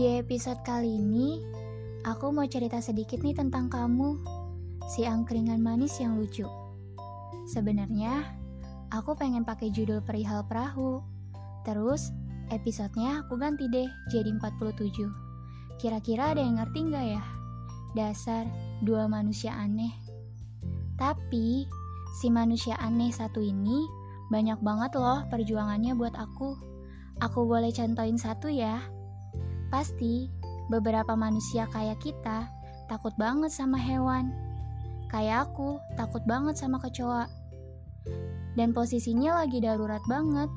Di episode kali ini, aku mau cerita sedikit nih tentang kamu, si angkringan manis yang lucu. Sebenarnya, aku pengen pakai judul perihal perahu. Terus, episodenya aku ganti deh jadi 47. Kira-kira ada yang ngerti nggak ya? Dasar dua manusia aneh. Tapi, si manusia aneh satu ini banyak banget loh perjuangannya buat aku. Aku boleh contohin satu ya. Pasti beberapa manusia kayak kita takut banget sama hewan. Kayak aku takut banget sama kecoa. Dan posisinya lagi darurat banget.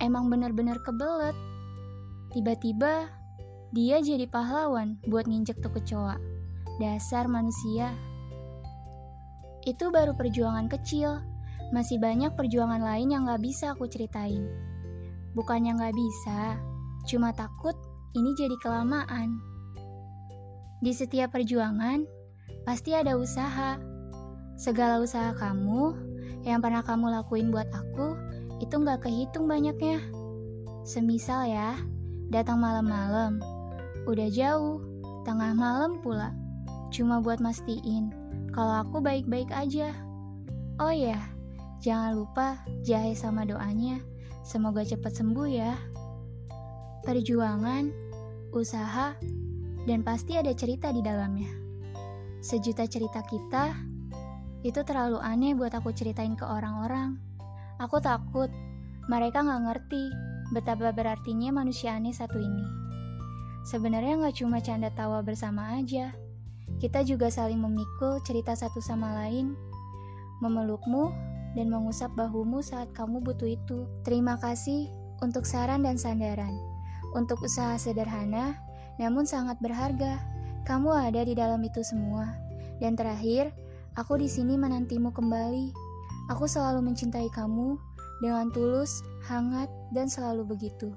Emang bener-bener kebelet. Tiba-tiba dia jadi pahlawan buat nginjek tuh kecoa. Dasar manusia. Itu baru perjuangan kecil. Masih banyak perjuangan lain yang gak bisa aku ceritain. Bukannya gak bisa, cuma takut ini jadi kelamaan. Di setiap perjuangan, pasti ada usaha. Segala usaha kamu yang pernah kamu lakuin buat aku, itu gak kehitung banyaknya. Semisal ya, datang malam-malam, udah jauh, tengah malam pula, cuma buat mastiin kalau aku baik-baik aja. Oh ya, jangan lupa jahe sama doanya, semoga cepat sembuh ya perjuangan, usaha, dan pasti ada cerita di dalamnya. Sejuta cerita kita, itu terlalu aneh buat aku ceritain ke orang-orang. Aku takut, mereka gak ngerti betapa berartinya manusia aneh satu ini. Sebenarnya gak cuma canda tawa bersama aja, kita juga saling memikul cerita satu sama lain, memelukmu, dan mengusap bahumu saat kamu butuh itu. Terima kasih untuk saran dan sandaran. Untuk usaha sederhana, namun sangat berharga, kamu ada di dalam itu semua. Dan terakhir, aku di sini menantimu kembali. Aku selalu mencintai kamu dengan tulus, hangat, dan selalu begitu.